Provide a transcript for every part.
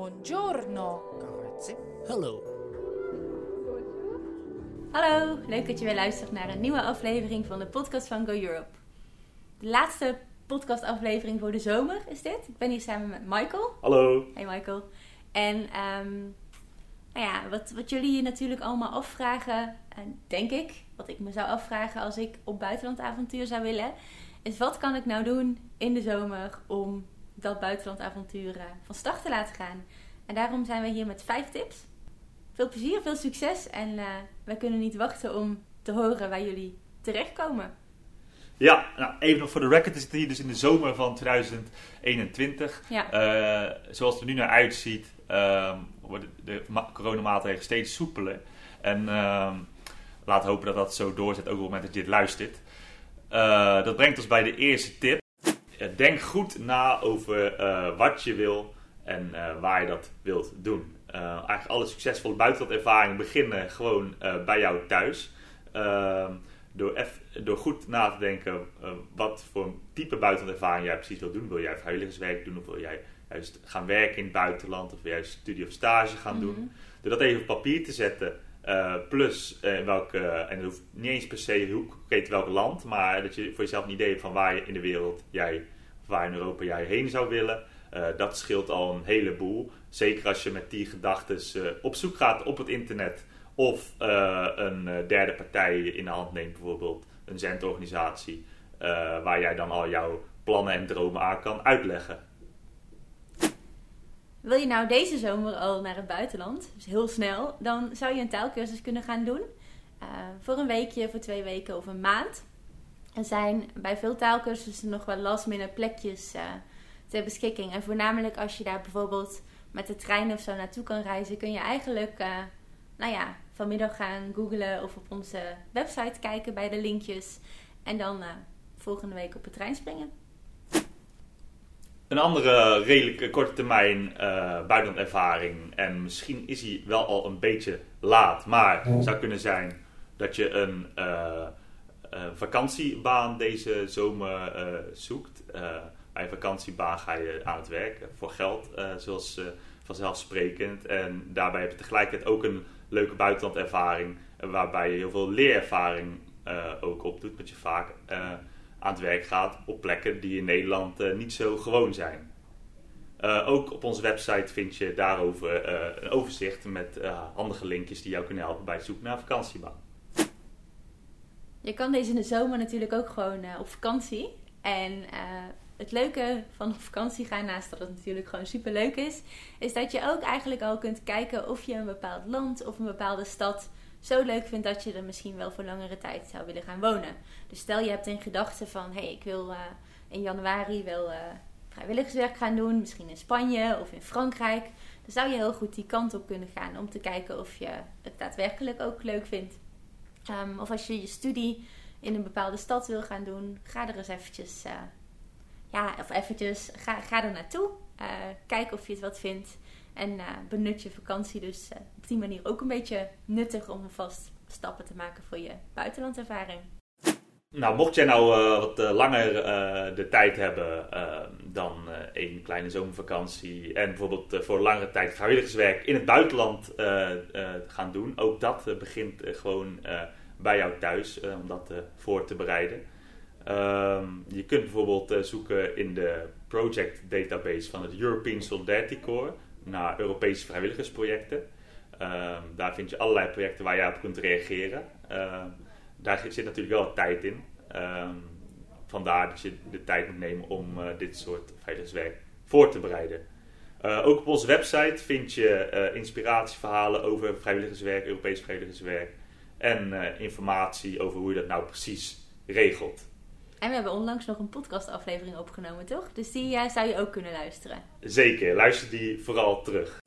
Buongiorno. Grazie. Hallo. Hallo, leuk dat je weer luistert naar een nieuwe aflevering van de podcast van Go Europe. De laatste podcastaflevering voor de zomer is dit. Ik ben hier samen met Michael. Hallo. Hey Michael. En ehm, nou ja, wat, wat jullie je natuurlijk allemaal afvragen, en denk ik, wat ik me zou afvragen als ik op buitenlandavontuur zou willen, is wat kan ik nou doen in de zomer om dat buitenlandavontuur eh, van start te laten gaan. En daarom zijn we hier met vijf tips. Veel plezier, veel succes en uh, wij kunnen niet wachten om te horen waar jullie terechtkomen. Ja, nou, even nog voor de record. We zitten hier dus in de zomer van 2021. Ja. Uh, zoals het er nu naar uitziet, uh, worden de coronamaatregelen steeds soepeler. En uh, laat hopen dat dat zo doorzet, ook op het moment dat je dit luistert. Uh, dat brengt ons bij de eerste tip. Denk goed na over wat je wil en waar je dat wilt doen. eigenlijk alle succesvolle buitenlandervaringen beginnen gewoon bij jou thuis. Ehm, door, door goed na te denken wat voor type buitenlandervaring jij precies wil doen. Wil jij vrijwilligerswerk doen of wil jij juist gaan werken in het buitenland of wil jij studie of stage gaan mm -hmm. doen. Door dat even op papier te zetten, uh, plus uh, welke, en dat hoeft niet eens per se hoe concreet welk land, maar dat je voor jezelf een idee hebt van waar je in de wereld jij, waar in Europa jij heen zou willen. dat scheelt al een heleboel. Zeker als je met die gedachten op zoek gaat op het internet of uh, een derde partij in de hand neemt, bijvoorbeeld een zendorganisatie, uh, waar jij dan al jouw plannen en dromen aan kan uitleggen. Wil je nou deze zomer al naar het buitenland, dus heel snel, dan zou je een taalkursus kunnen gaan doen. Uh, voor een weekje, voor twee weken of een maand. Er zijn bij veel taalkursussen nog wel last minute plekjes ter beschikking. En voornamelijk als je daar bijvoorbeeld met de trein of zo naartoe kan reizen, kun je eigenlijk nou ja, vanmiddag gaan googlen of op onze website kijken bij de linkjes. En dan uh, volgende week op de trein springen. Een andere redelijk korte termijn uh, buitenlandervaring. En misschien is hij wel al een beetje laat. Maar het zou kunnen zijn dat je een uh, vakantiebaan deze zomer zoekt. bij een vakantiebaan ga je aan het werk voor geld, zoals vanzelfsprekend. En daarbij heb je tegelijkertijd ook een leuke buitenlandervaring. Waarbij je heel veel leerervaring uh, ook opdoet. Dat je vaak uh, aan het werk gaat op plekken die in Nederland uh, niet zo gewoon zijn. ook op onze website vind je daarover een overzicht met handige linkjes die jou kunnen helpen bij het zoeken naar een vakantiebaan. Je kan deze in de zomer natuurlijk ook gewoon op vakantie. En het leuke van op vakantie gaan, naast dat het natuurlijk gewoon super leuk is, is dat je ook eigenlijk al kunt kijken of je een bepaald land of een bepaalde stad zo leuk vindt dat je er misschien wel voor langere tijd zou willen gaan wonen. Dus stel je hebt in gedachten van, hé, hey, ik wil uh, in januari wel vrijwilligerswerk gaan doen, misschien in Spanje of in Frankrijk. Dan zou je heel goed die kant op kunnen gaan om te kijken of je het daadwerkelijk ook leuk vindt. Um, of als je je studie in een bepaalde stad wil gaan doen, ga er eens eventjes uh, ja, of eventjes, ga, ga er naartoe. Uh, kijk of je het wat vindt. En uh, benut je vakantie dus op die manier ook een beetje nuttig om alvast stappen te maken voor je buitenlandervaring. Nou, mocht jij nou wat langer de tijd hebben dan één kleine zomervakantie en bijvoorbeeld voor langere tijd vrijwilligerswerk in het buitenland gaan doen, ook dat begint gewoon bij jou thuis om dat voor te bereiden. Um, je kunt bijvoorbeeld uh, zoeken in de project database van het European Solidarity Corps naar Europese vrijwilligersprojecten. Um, daar vind je allerlei projecten waar je op kunt reageren. Um, daar zit natuurlijk wel tijd in. Vandaar dat je de tijd moet nemen om uh, dit soort vrijwilligerswerk voor te bereiden. Uh, ook op onze website vind je inspiratieverhalen over vrijwilligerswerk, Europees vrijwilligerswerk en informatie over hoe je dat nou precies regelt. En we hebben onlangs nog een podcastaflevering opgenomen, toch? Dus die uh, zou je ook kunnen luisteren. Zeker, luister die vooral terug.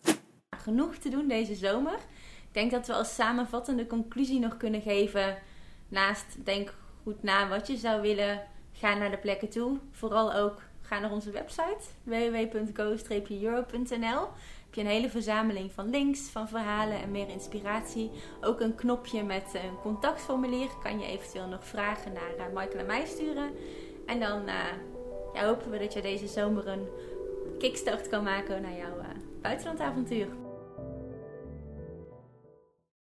Genoeg te doen deze zomer. Ik denk dat we als samenvattende conclusie nog kunnen geven. Naast denk goed na wat je zou willen. Ga naar de plekken toe. Vooral ook ga naar onze website www.go-europe.nl heb je een hele verzameling van links, van verhalen en meer inspiratie. Ook een knopje met een contactformulier. Kan je eventueel nog vragen naar uh, Michael en mij sturen. En dan uh, ja, hopen we dat je deze zomer een kickstart kan maken naar jouw uh, buitenlandavontuur.